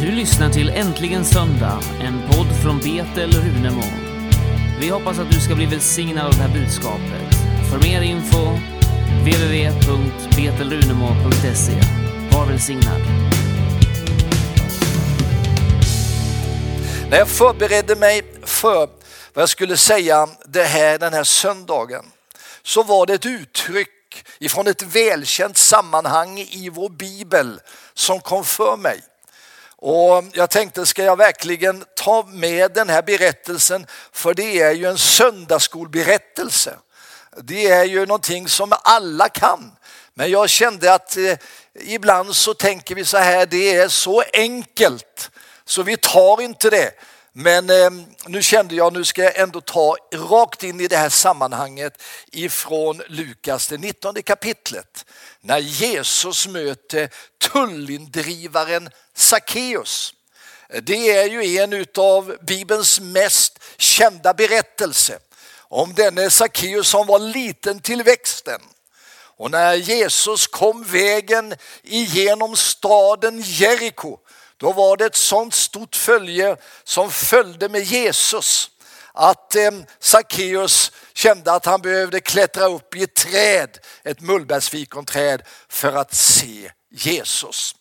Du lyssnar till Äntligen Söndag, en podd från Betel Runemo. Vi hoppas att du ska bli välsignad av det här budskapet. För mer info, www.betelrunemo.se. Var välsignad. När jag förberedde mig för vad jag skulle säga det här, den här söndagen så var det ett uttryck ifrån ett välkänt sammanhang i vår bibel som kom för mig. Och jag tänkte, ska jag verkligen ta med den här berättelsen? För det är ju en söndagsskolberättelse. Det är ju någonting som alla kan. Men jag kände att eh, ibland så tänker vi så här, det är så enkelt så vi tar inte det. Men eh, nu kände jag, nu ska jag ändå ta rakt in i det här sammanhanget ifrån Lukas, det 19 kapitlet. När Jesus möter tullindrivaren Sackeus. Det är ju en av Bibelns mest kända berättelse om denne Sackeus som var liten till växten. Och när Jesus kom vägen igenom staden Jeriko då var det ett sånt stort följe som följde med Jesus att eh, Sackeus kände att han behövde klättra upp i ett träd, ett mullbärsfikonträd för att se Jesus.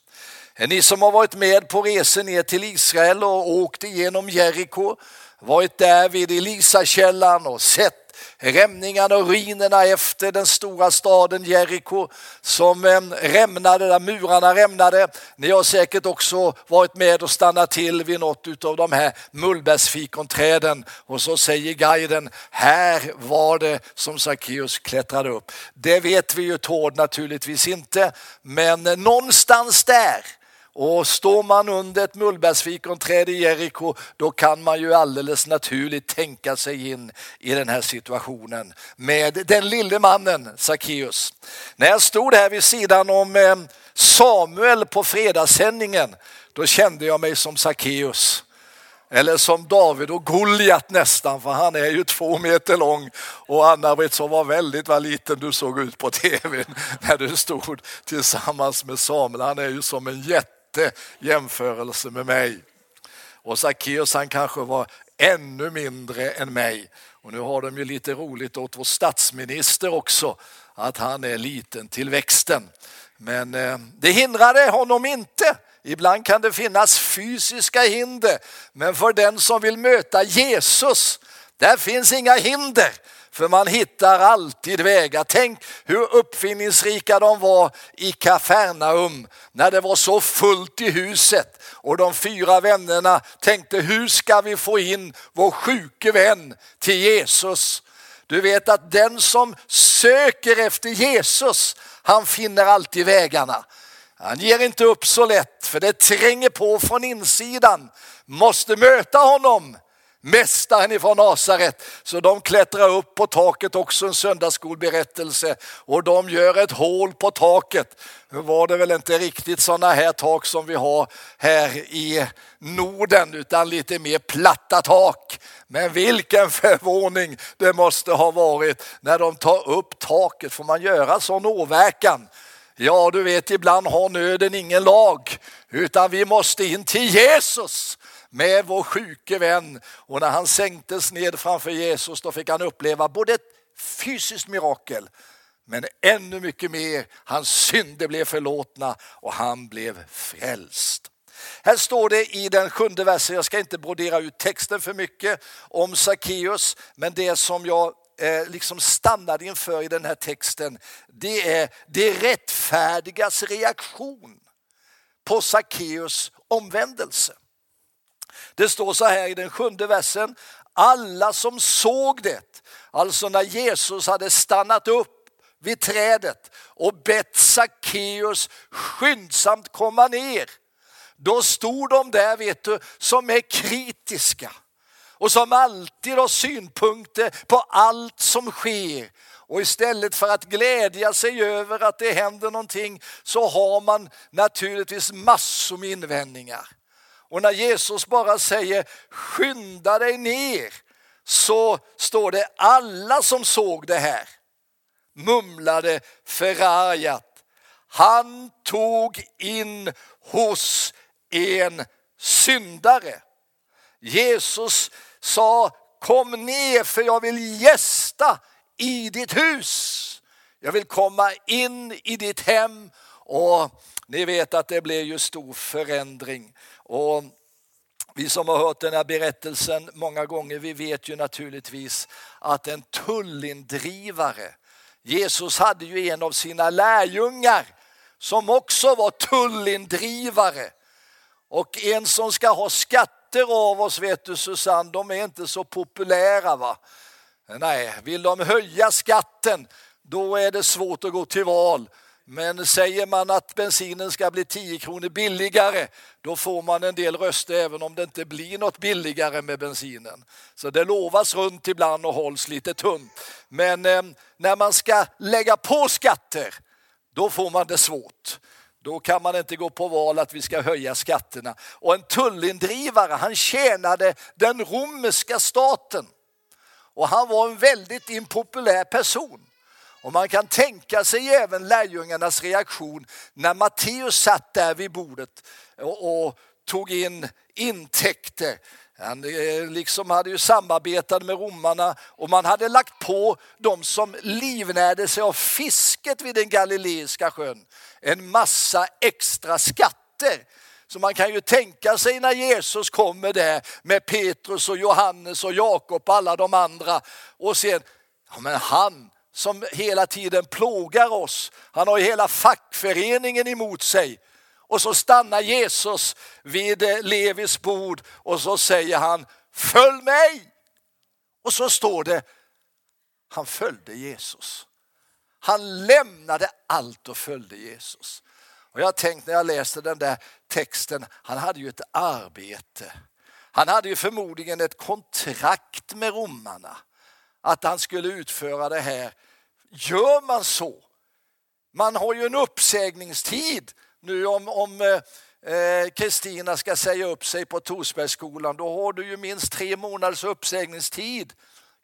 Ni som har varit med på resor ner till Israel och åkt igenom Jeriko, varit där vid Elisakällan och sett rämningarna och ruinerna efter den stora staden Jeriko som eh, rämnade, där murarna rämnade. Ni har säkert också varit med och stannat till vid något av de här mullbärsfikonträden och så säger guiden, här var det som Sackeus klättrade upp. Det vet vi ju Tord naturligtvis inte, men eh, någonstans där och står man under ett mullbärsfikonträd i Jeriko då kan man ju alldeles naturligt tänka sig in i den här situationen med den lille mannen Sackeus. När jag stod här vid sidan om eh, Samuel på fredagssändningen då kände jag mig som Sackeus. Eller som David och Goliat nästan, för han är ju två meter lång. Och Anna-Britt som var väldigt vad liten du såg ut på tv när du stod tillsammans med Samuel. Han är ju som en jätte jämförelse med mig. Och Sackeus han kanske var ännu mindre än mig. Och nu har de ju lite roligt åt vår statsminister också, att han är liten till växten. Men eh, det hindrade honom inte. Ibland kan det finnas fysiska hinder, men för den som vill möta Jesus, där finns inga hinder. För man hittar alltid vägar. Tänk hur uppfinningsrika de var i Kafarnaum när det var så fullt i huset och de fyra vännerna tänkte hur ska vi få in vår sjuke vän till Jesus? Du vet att den som söker efter Jesus, han finner alltid vägarna. Han ger inte upp så lätt för det tränger på från insidan. Måste möta honom mästaren ifrån Nasaret. Så de klättrar upp på taket, också en söndagsskolberättelse. Och de gör ett hål på taket. Nu var det väl inte riktigt sådana här tak som vi har här i Norden, utan lite mer platta tak. Men vilken förvåning det måste ha varit när de tar upp taket. Får man göra sån åverkan? Ja, du vet, ibland har nöden ingen lag, utan vi måste in till Jesus med vår sjuke vän. Och när han sänktes ned framför Jesus då fick han uppleva både ett fysiskt mirakel men ännu mycket mer, hans synder blev förlåtna och han blev frälst. Här står det i den sjunde versen, jag ska inte brodera ut texten för mycket om Sackeus, men det som jag eh, liksom stannade inför i den här texten, det är det rättfärdigas reaktion på Sackeus omvändelse. Det står så här i den sjunde versen, alla som såg det, alltså när Jesus hade stannat upp vid trädet och bett Sackeus skyndsamt komma ner. Då stod de där vet du, som är kritiska och som alltid har synpunkter på allt som sker. Och istället för att glädja sig över att det händer någonting så har man naturligtvis massor med invändningar. Och när Jesus bara säger skynda dig ner så står det alla som såg det här mumlade förargat. Han tog in hos en syndare. Jesus sa kom ner för jag vill gästa i ditt hus. Jag vill komma in i ditt hem och ni vet att det blev ju stor förändring. Och vi som har hört den här berättelsen många gånger, vi vet ju naturligtvis att en tullindrivare, Jesus hade ju en av sina lärjungar som också var tullindrivare. Och en som ska ha skatter av oss, vet du Susanne, de är inte så populära. va? Nej, vill de höja skatten, då är det svårt att gå till val. Men säger man att bensinen ska bli 10 kronor billigare, då får man en del röster även om det inte blir något billigare med bensinen. Så det lovas runt ibland och hålls lite tunt. Men eh, när man ska lägga på skatter, då får man det svårt. Då kan man inte gå på val att vi ska höja skatterna. Och en tullindrivare, han tjänade den romerska staten. Och han var en väldigt impopulär person. Och man kan tänka sig även lärjungarnas reaktion när Matteus satt där vid bordet och, och tog in intäkter. Han eh, liksom hade ju samarbetat med romarna och man hade lagt på de som livnärde sig av fisket vid den galileiska sjön en massa extra skatter. Så man kan ju tänka sig när Jesus kommer där med Petrus och Johannes och Jakob och alla de andra och sen, ja men han som hela tiden plågar oss. Han har ju hela fackföreningen emot sig. Och så stannar Jesus vid eh, Levis bord och så säger han följ mig. Och så står det, han följde Jesus. Han lämnade allt och följde Jesus. Och jag tänkte när jag läste den där texten, han hade ju ett arbete. Han hade ju förmodligen ett kontrakt med romarna att han skulle utföra det här Gör man så? Man har ju en uppsägningstid nu om, om eh, eh, Kristina eh, ska säga upp sig på Torsbergsskolan. Då har du ju minst tre månaders uppsägningstid.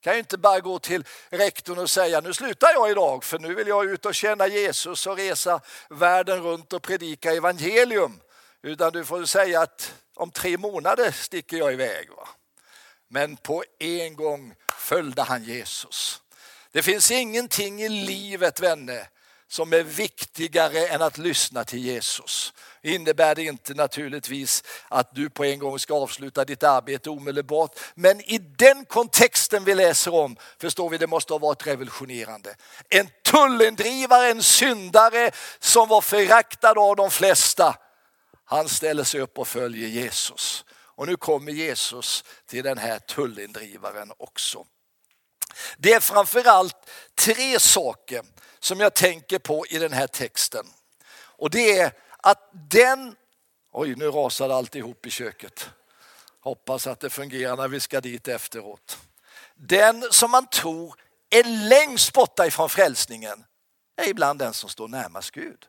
kan ju inte bara gå till rektorn och säga nu slutar jag idag för nu vill jag ut och känna Jesus och resa världen runt och predika evangelium. Utan du får säga att om tre månader sticker jag iväg. Va? Men på en gång följde han Jesus. Det finns ingenting i livet vänner som är viktigare än att lyssna till Jesus. Innebär det inte naturligtvis att du på en gång ska avsluta ditt arbete omedelbart. Men i den kontexten vi läser om förstår vi det måste ha varit revolutionerande. En tullindrivare, en syndare som var föraktad av de flesta. Han ställer sig upp och följer Jesus. Och nu kommer Jesus till den här tullindrivaren också. Det är framförallt tre saker som jag tänker på i den här texten. Och det är att den, oj nu rasade alltihop i köket. Hoppas att det fungerar när vi ska dit efteråt. Den som man tror är längst borta ifrån frälsningen är ibland den som står närmast Gud.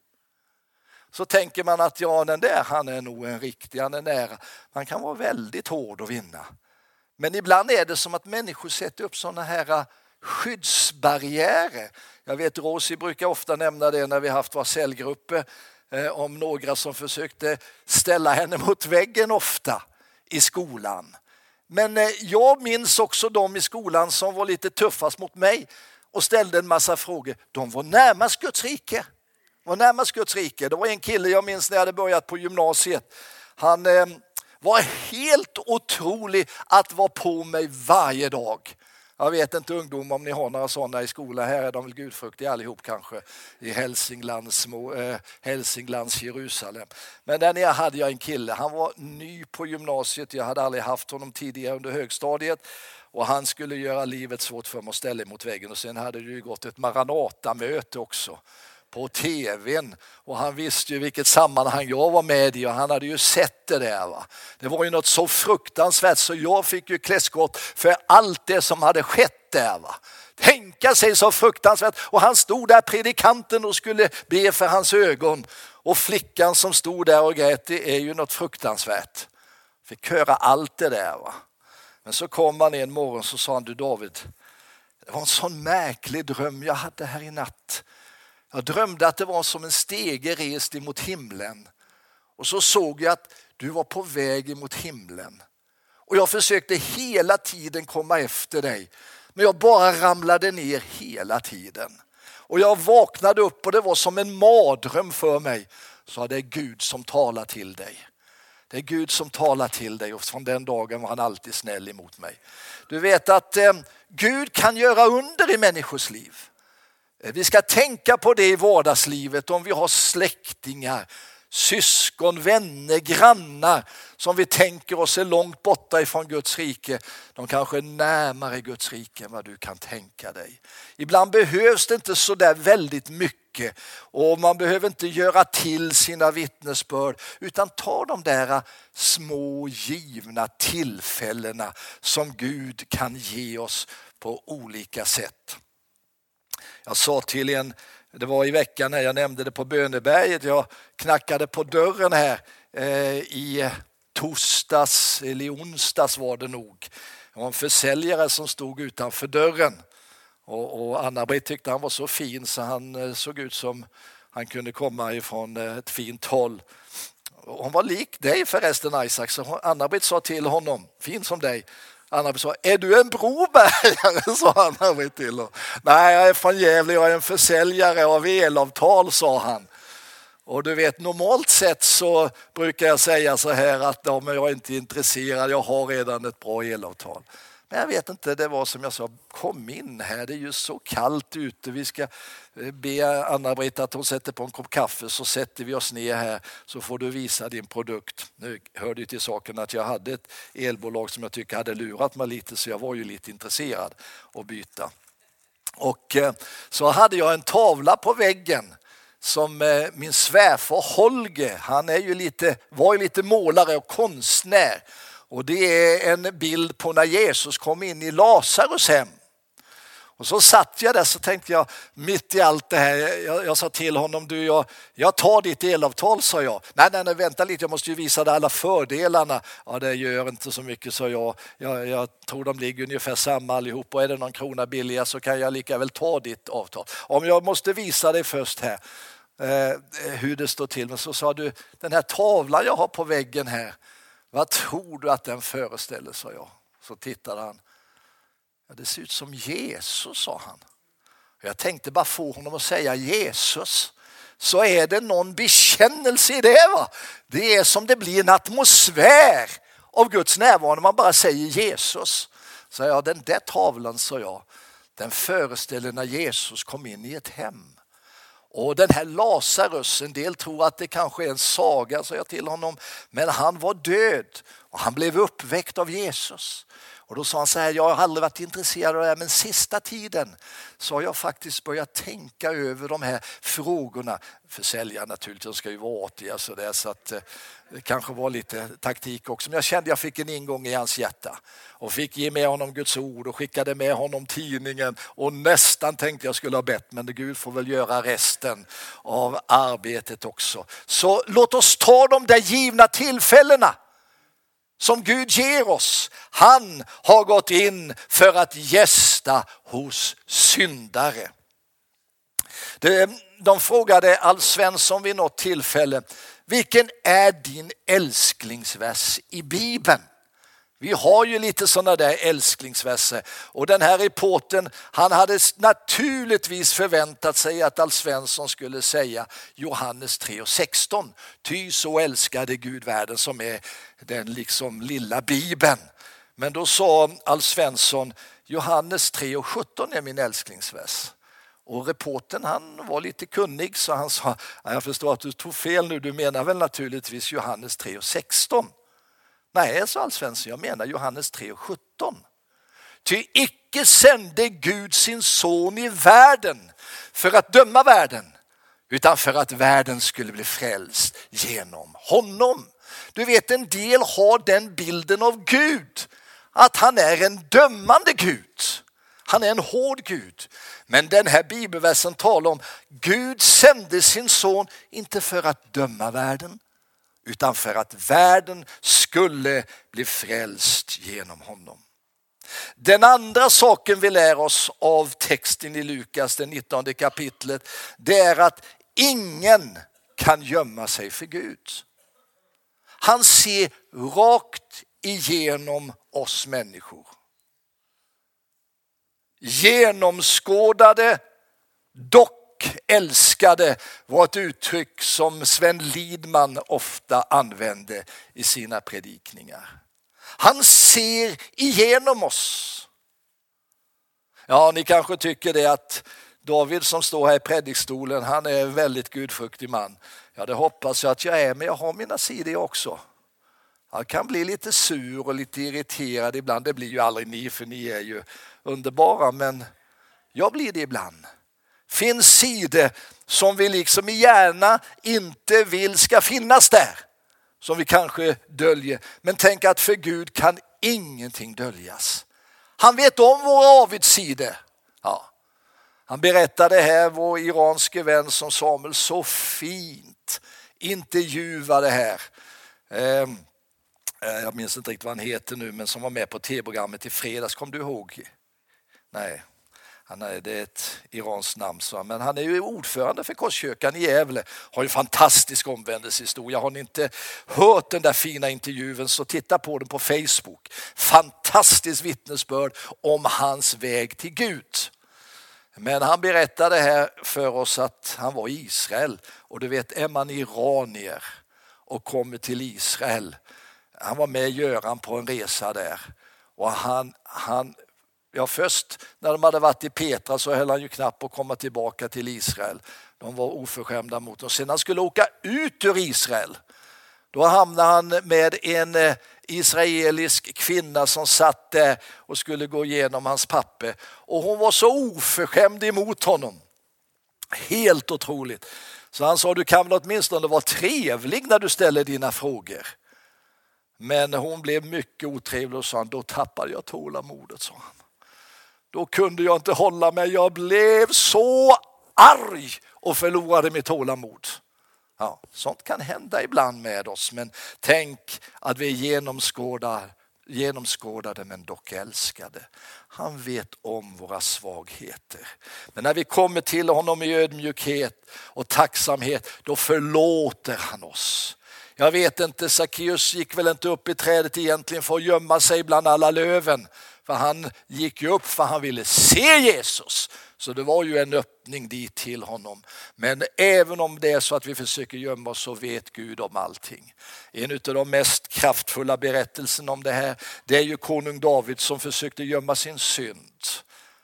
Så tänker man att ja, den där han är nog en riktig, han är nära. Man kan vara väldigt hård och vinna. Men ibland är det som att människor sätter upp sådana här äh, skyddsbarriärer. Jag vet Rosie brukar ofta nämna det när vi haft våra cellgrupper äh, om några som försökte ställa henne mot väggen ofta i skolan. Men äh, jag minns också de i skolan som var lite tuffast mot mig och ställde en massa frågor. De var närmast Guds rike. Var närmast Guds rike. Det var en kille jag minns när jag hade börjat på gymnasiet. Han var helt otrolig att vara på mig varje dag. Jag vet inte ungdom om ni har några sådana i skolan. Här är de väl gudfruktiga allihop kanske i Hälsinglands, små, eh, Hälsinglands Jerusalem. Men där nere hade jag en kille. Han var ny på gymnasiet. Jag hade aldrig haft honom tidigare under högstadiet och han skulle göra livet svårt för mig och ställa mot väggen. Och sen hade det ju gått ett Maranata-möte också på tvn och han visste ju vilket sammanhang jag var med i och han hade ju sett det där. Va? Det var ju något så fruktansvärt så jag fick ju klä skott för allt det som hade skett där. Va? Tänka sig så fruktansvärt och han stod där predikanten och skulle be för hans ögon och flickan som stod där och grät det är ju något fruktansvärt. Fick höra allt det där. Va? Men så kom han en morgon så sa han du David det var en sån märklig dröm jag hade här i natt. Jag drömde att det var som en stege rest emot himlen. Och så såg jag att du var på väg emot himlen. Och jag försökte hela tiden komma efter dig. Men jag bara ramlade ner hela tiden. Och jag vaknade upp och det var som en mardröm för mig. Så det är Gud som talar till dig. Det är Gud som talar till dig och från den dagen var han alltid snäll emot mig. Du vet att eh, Gud kan göra under i människors liv. Vi ska tänka på det i vardagslivet om vi har släktingar, syskon, vänner, grannar som vi tänker oss är långt borta ifrån Guds rike. De kanske är närmare Guds rike än vad du kan tänka dig. Ibland behövs det inte så där väldigt mycket och man behöver inte göra till sina vittnesbörd utan ta de där små givna tillfällena som Gud kan ge oss på olika sätt. Jag sa till en det var i veckan när jag nämnde det på Böneberget. Jag knackade på dörren här eh, i torsdags eller i onsdags var det nog. Det var en försäljare som stod utanför dörren och, och Anna-Britt tyckte han var så fin så han eh, såg ut som han kunde komma ifrån eh, ett fint håll. Hon var lik dig förresten Isaac, så Anna-Britt sa till honom, fin som dig, Anna sa, är du en brobergare? sa han till honom. Nej, jag är från Gävle, jag är en försäljare av elavtal, sa han. Och du vet, normalt sett så brukar jag säga så här att ja, men jag är inte intresserad, jag har redan ett bra elavtal. Men jag vet inte, det var som jag sa, kom in här, det är ju så kallt ute. Vi ska eh, be Anna-Britt att hon sätter på en kopp kaffe så sätter vi oss ner här så får du visa din produkt. Nu hörde ju till saken att jag hade ett elbolag som jag tycker hade lurat mig lite så jag var ju lite intresserad att byta. Och eh, så hade jag en tavla på väggen som eh, min svärfar Holger, han är ju lite, var ju lite målare och konstnär och det är en bild på när Jesus kom in i Lazarus hem. Och så satt jag där så tänkte jag mitt i allt det här, jag, jag sa till honom, du jag, jag tar ditt elavtal sa jag. Nej, nej, nej, vänta lite, jag måste ju visa dig alla fördelarna. Ja, det gör inte så mycket sa jag. jag. Jag tror de ligger ungefär samma allihop och är det någon krona billigare så kan jag lika väl ta ditt avtal. Om jag måste visa dig först här eh, hur det står till. Men så sa du, den här tavlan jag har på väggen här, vad tror du att den föreställer, sa jag. Så tittade han. Ja, det ser ut som Jesus, sa han. Jag tänkte bara få honom att säga Jesus så är det någon bekännelse i det. Va? Det är som det blir en atmosfär av Guds närvaro när man bara säger Jesus. Så jag, den där tavlan, sa jag, den föreställer när Jesus kom in i ett hem. Och den här Lazarus, en del tror att det kanske är en saga, sa jag till honom, men han var död och han blev uppväckt av Jesus. Och då sa han så här, jag har aldrig varit intresserad av det här men sista tiden så har jag faktiskt börjat tänka över de här frågorna. Försäljare naturligtvis, ska ju vara artiga så, där, så att eh, det kanske var lite taktik också. Men jag kände att jag fick en ingång i hans hjärta och fick ge med honom Guds ord och skickade med honom tidningen och nästan tänkte jag skulle ha bett men Gud får väl göra resten av arbetet också. Så låt oss ta de där givna tillfällena som Gud ger oss. Han har gått in för att gästa hos syndare. De frågade Alf Svensson vid något tillfälle, vilken är din älsklingsvers i Bibeln? Vi har ju lite sådana där älsklingsverser och den här reporten han hade naturligtvis förväntat sig att Alf Svensson skulle säga Johannes 3 och 16. Ty så älskade Gud världen som är den liksom lilla bibeln. Men då sa Alf Svensson Johannes 3 och 17 är min älsklingsvers. Och reporten han var lite kunnig så han sa jag förstår att du tog fel nu, du menar väl naturligtvis Johannes 3 och 16. Nej, sa Alf Svensson, jag menar Johannes 3.17. Ty icke sände Gud sin son i världen för att döma världen, utan för att världen skulle bli frälst genom honom. Du vet, en del har den bilden av Gud, att han är en dömande Gud. Han är en hård Gud. Men den här bibelversen talar om Gud sände sin son inte för att döma världen utan för att världen skulle bli frälst genom honom. Den andra saken vi lär oss av texten i Lukas, det 19 kapitlet, det är att ingen kan gömma sig för Gud. Han ser rakt igenom oss människor. Genomskådade, dock och älskade var ett uttryck som Sven Lidman ofta använde i sina predikningar. Han ser igenom oss. Ja, ni kanske tycker det att David som står här i predikstolen, han är en väldigt gudfruktig man. Ja, det hoppas jag att jag är, men jag har mina sidor också. Han kan bli lite sur och lite irriterad ibland. Det blir ju aldrig ni, för ni är ju underbara, men jag blir det ibland. Finns sidor som vi liksom gärna inte vill ska finnas där, som vi kanske döljer. Men tänk att för Gud kan ingenting döljas. Han vet om våra avigsidor. Ja. Han berättade här, vår iranske vän som Samuel så fint intervjuade här. Ehm, eh, jag minns inte riktigt vad han heter nu, men som var med på tv-programmet i fredags. Kom du ihåg? Nej, han är, det är ett iranskt namn, så, men han är ju ordförande för Korskyrkan i Gävle. Har ju fantastisk omvändelsehistoria. Har ni inte hört den där fina intervjun så titta på den på Facebook. Fantastiskt vittnesbörd om hans väg till Gud. Men han berättade här för oss att han var i Israel och du vet är man iranier och kommer till Israel. Han var med Göran på en resa där och han, han Ja, först när de hade varit i Petra så höll han ju knappt på att komma tillbaka till Israel. De var oförskämda mot honom. Sen när han skulle åka ut ur Israel, då hamnade han med en eh, israelisk kvinna som satt där och skulle gå igenom hans papper. Och hon var så oförskämd emot honom. Helt otroligt. Så han sa, du kan väl åtminstone vara trevlig när du ställer dina frågor. Men hon blev mycket otrevlig och sa, då tappade jag tålamodet, sa han. Då kunde jag inte hålla mig. Jag blev så arg och förlorade mitt tålamod. Ja, sånt kan hända ibland med oss, men tänk att vi genomskådar, genomskådade men dock älskade. Han vet om våra svagheter. Men när vi kommer till honom i ödmjukhet och tacksamhet, då förlåter han oss. Jag vet inte, Sackeus gick väl inte upp i trädet egentligen för att gömma sig bland alla löven. För han gick ju upp för han ville se Jesus. Så det var ju en öppning dit till honom. Men även om det är så att vi försöker gömma oss så vet Gud om allting. En av de mest kraftfulla berättelserna om det här det är ju konung David som försökte gömma sin synd.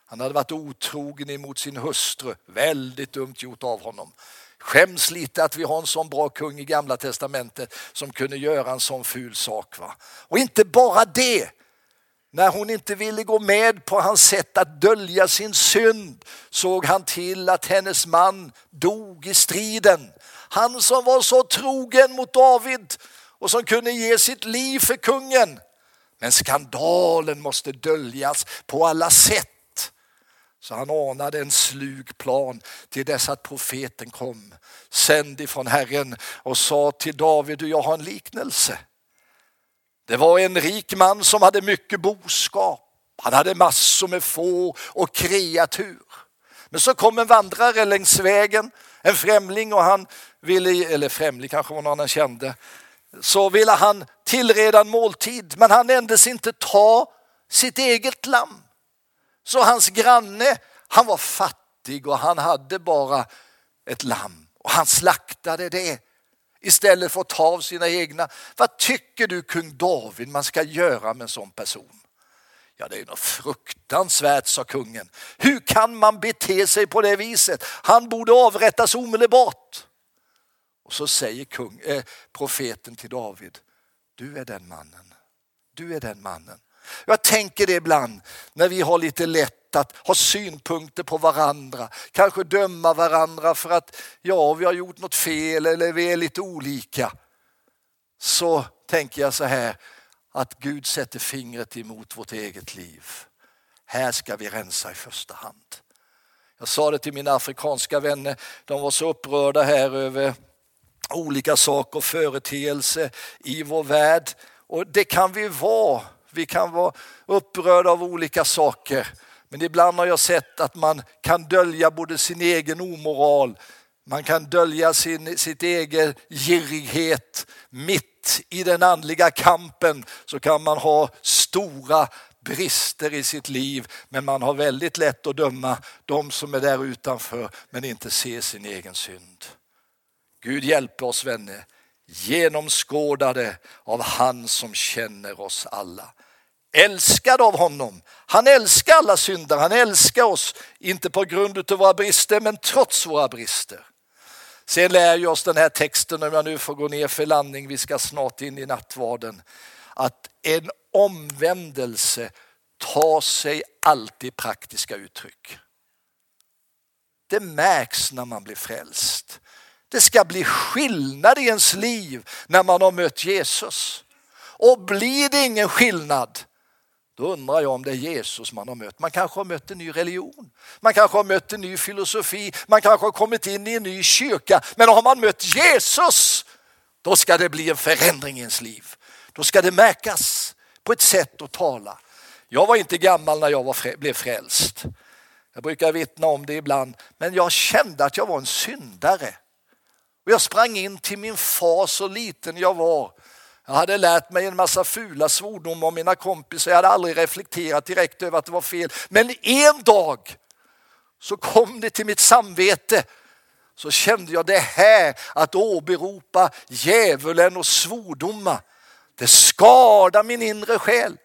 Han hade varit otrogen emot sin hustru, väldigt dumt gjort av honom. Skäms lite att vi har en sån bra kung i gamla testamentet som kunde göra en sån ful sak. Va? Och inte bara det, när hon inte ville gå med på hans sätt att dölja sin synd såg han till att hennes man dog i striden. Han som var så trogen mot David och som kunde ge sitt liv för kungen. Men skandalen måste döljas på alla sätt. Så han anade en slug plan till dess att profeten kom, sänd ifrån Herren och sa till David, du jag har en liknelse. Det var en rik man som hade mycket boskap. Han hade massor med få och kreatur. Men så kom en vandrare längs vägen, en främling och han ville, eller främling kanske var någon han kände, så ville han tillreda en måltid men han ändes inte ta sitt eget lamm. Så hans granne, han var fattig och han hade bara ett lamm och han slaktade det istället för att ta av sina egna. Vad tycker du kung David man ska göra med en sån person? Ja, det är något fruktansvärt, sa kungen. Hur kan man bete sig på det viset? Han borde avrättas omedelbart. Och så säger kung, eh, profeten till David, du är den mannen. Du är den mannen. Jag tänker det ibland när vi har lite lätt att ha synpunkter på varandra, kanske döma varandra för att ja, vi har gjort något fel eller vi är lite olika. Så tänker jag så här att Gud sätter fingret emot vårt eget liv. Här ska vi rensa i första hand. Jag sa det till mina afrikanska vänner, de var så upprörda här över olika saker och företeelser i vår värld. Och det kan vi vara. Vi kan vara upprörda av olika saker. Men ibland har jag sett att man kan dölja både sin egen omoral, man kan dölja sin sitt egen girighet mitt i den andliga kampen så kan man ha stora brister i sitt liv men man har väldigt lätt att döma de som är där utanför men inte ser sin egen synd. Gud hjälper oss vänner, genomskådade av han som känner oss alla. Älskad av honom. Han älskar alla syndare, han älskar oss, inte på grund av våra brister men trots våra brister. Sen lär ju oss den här texten, om jag nu får gå ner för landning, vi ska snart in i nattvarden, att en omvändelse tar sig alltid praktiska uttryck. Det märks när man blir frälst. Det ska bli skillnad i ens liv när man har mött Jesus. Och blir det ingen skillnad, då undrar jag om det är Jesus man har mött. Man kanske har mött en ny religion, man kanske har mött en ny filosofi, man kanske har kommit in i en ny kyrka. Men har man mött Jesus, då ska det bli en förändring i ens liv. Då ska det märkas på ett sätt att tala. Jag var inte gammal när jag var, blev frälst. Jag brukar vittna om det ibland, men jag kände att jag var en syndare. Och jag sprang in till min far så liten jag var. Jag hade lärt mig en massa fula svordomar om mina kompisar. Jag hade aldrig reflekterat direkt över att det var fel. Men en dag så kom det till mitt samvete. Så kände jag det här att åberopa djävulen och svordomar. Det skadar min inre själ.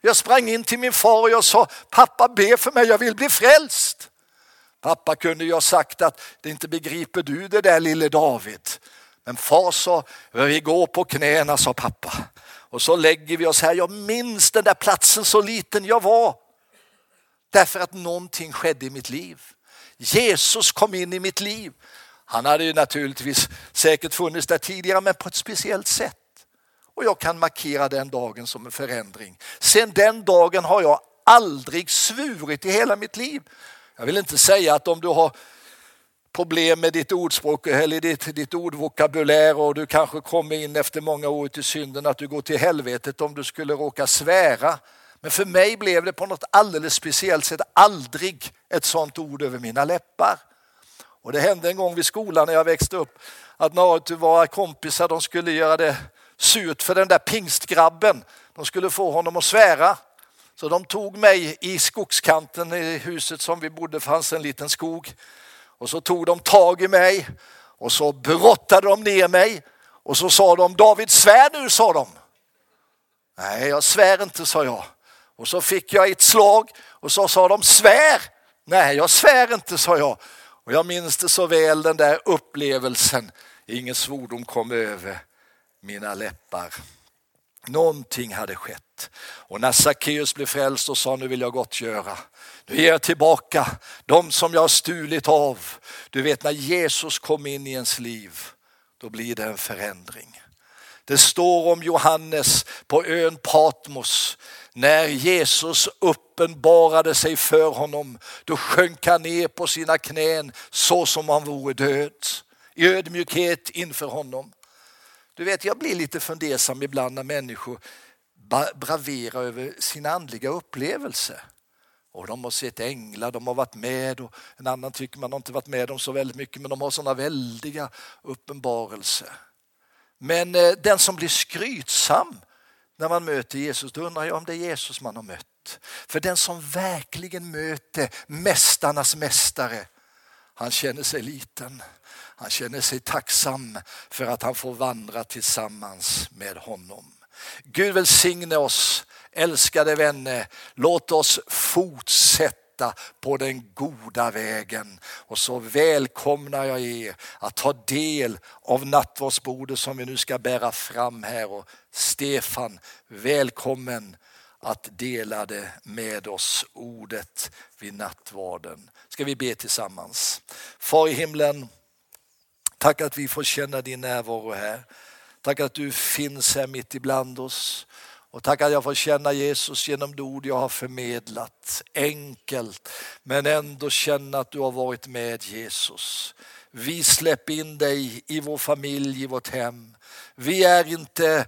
Jag sprang in till min far och jag sa, pappa be för mig, jag vill bli frälst. Pappa kunde ju ha sagt att det inte begriper du det där lille David. Men far sa, vi går på knäna sa pappa. Och så lägger vi oss här. Jag minns den där platsen så liten jag var. Därför att någonting skedde i mitt liv. Jesus kom in i mitt liv. Han hade ju naturligtvis säkert funnits där tidigare men på ett speciellt sätt. Och jag kan markera den dagen som en förändring. Sen den dagen har jag aldrig svurit i hela mitt liv. Jag vill inte säga att om du har problem med ditt ordspråk eller ditt, ditt ordvokabulär och du kanske kommer in efter många år till synden att du går till helvetet om du skulle råka svära. Men för mig blev det på något alldeles speciellt sätt aldrig ett sånt ord över mina läppar. Och det hände en gång vid skolan när jag växte upp att några av våra kompisar de skulle göra det surt för den där pingstgrabben. De skulle få honom att svära. Så de tog mig i skogskanten i huset som vi bodde fanns en liten skog. Och så tog de tag i mig och så brottade de ner mig och så sa de David svär nu sa de. Nej jag svär inte sa jag. Och så fick jag ett slag och så sa de svär. Nej jag svär inte sa jag. Och jag minns det så väl den där upplevelsen. Ingen svordom kom över mina läppar. Någonting hade skett. Och när Sackeus blev frälst och sa nu vill jag gottgöra. Nu ger jag tillbaka de som jag har stulit av. Du vet när Jesus kom in i ens liv, då blir det en förändring. Det står om Johannes på ön Patmos. När Jesus uppenbarade sig för honom, då sjönk han ner på sina knän så som han vore död. I ödmjukhet inför honom. Du vet, jag blir lite fundersam ibland när människor braverar över sin andliga upplevelse. Och de har sett änglar, de har varit med och en annan tycker man har inte varit med om så väldigt mycket men de har sådana väldiga uppenbarelser. Men eh, den som blir skrytsam när man möter Jesus, då undrar jag om det är Jesus man har mött. För den som verkligen möter mästarnas mästare, han känner sig liten. Han känner sig tacksam för att han får vandra tillsammans med honom. Gud välsigne oss, älskade vänner. Låt oss fortsätta på den goda vägen. Och så välkomnar jag er att ta del av nattvardsbordet som vi nu ska bära fram här. Och Stefan, välkommen att dela det med oss, ordet vid nattvarden. Ska vi be tillsammans. Far i himlen, tack att vi får känna din närvaro här. Tack att du finns här mitt ibland oss. Och tack att jag får känna Jesus genom det ord jag har förmedlat. Enkelt, men ändå känna att du har varit med Jesus. Vi släpper in dig i vår familj, i vårt hem. Vi är inte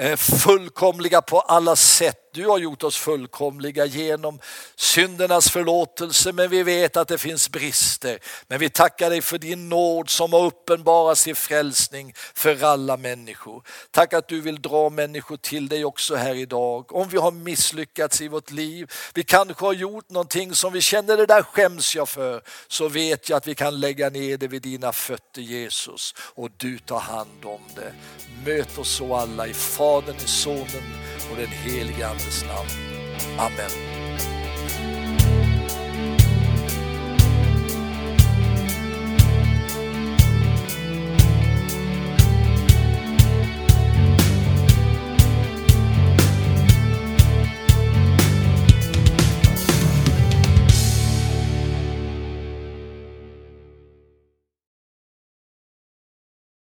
Eh, fullkomliga på alla sätt. Du har gjort oss fullkomliga genom syndernas förlåtelse, men vi vet att det finns brister. Men vi tackar dig för din nåd som har uppenbarats sin frälsning för alla människor. Tack att du vill dra människor till dig också här idag. Om vi har misslyckats i vårt liv, vi kanske har gjort någonting som vi känner det där skäms jag för, så vet jag att vi kan lägga ner det vid dina fötter Jesus och du tar hand om det. Möt oss så alla i Fadern, i Sonen och den helige Andes namn. Amen.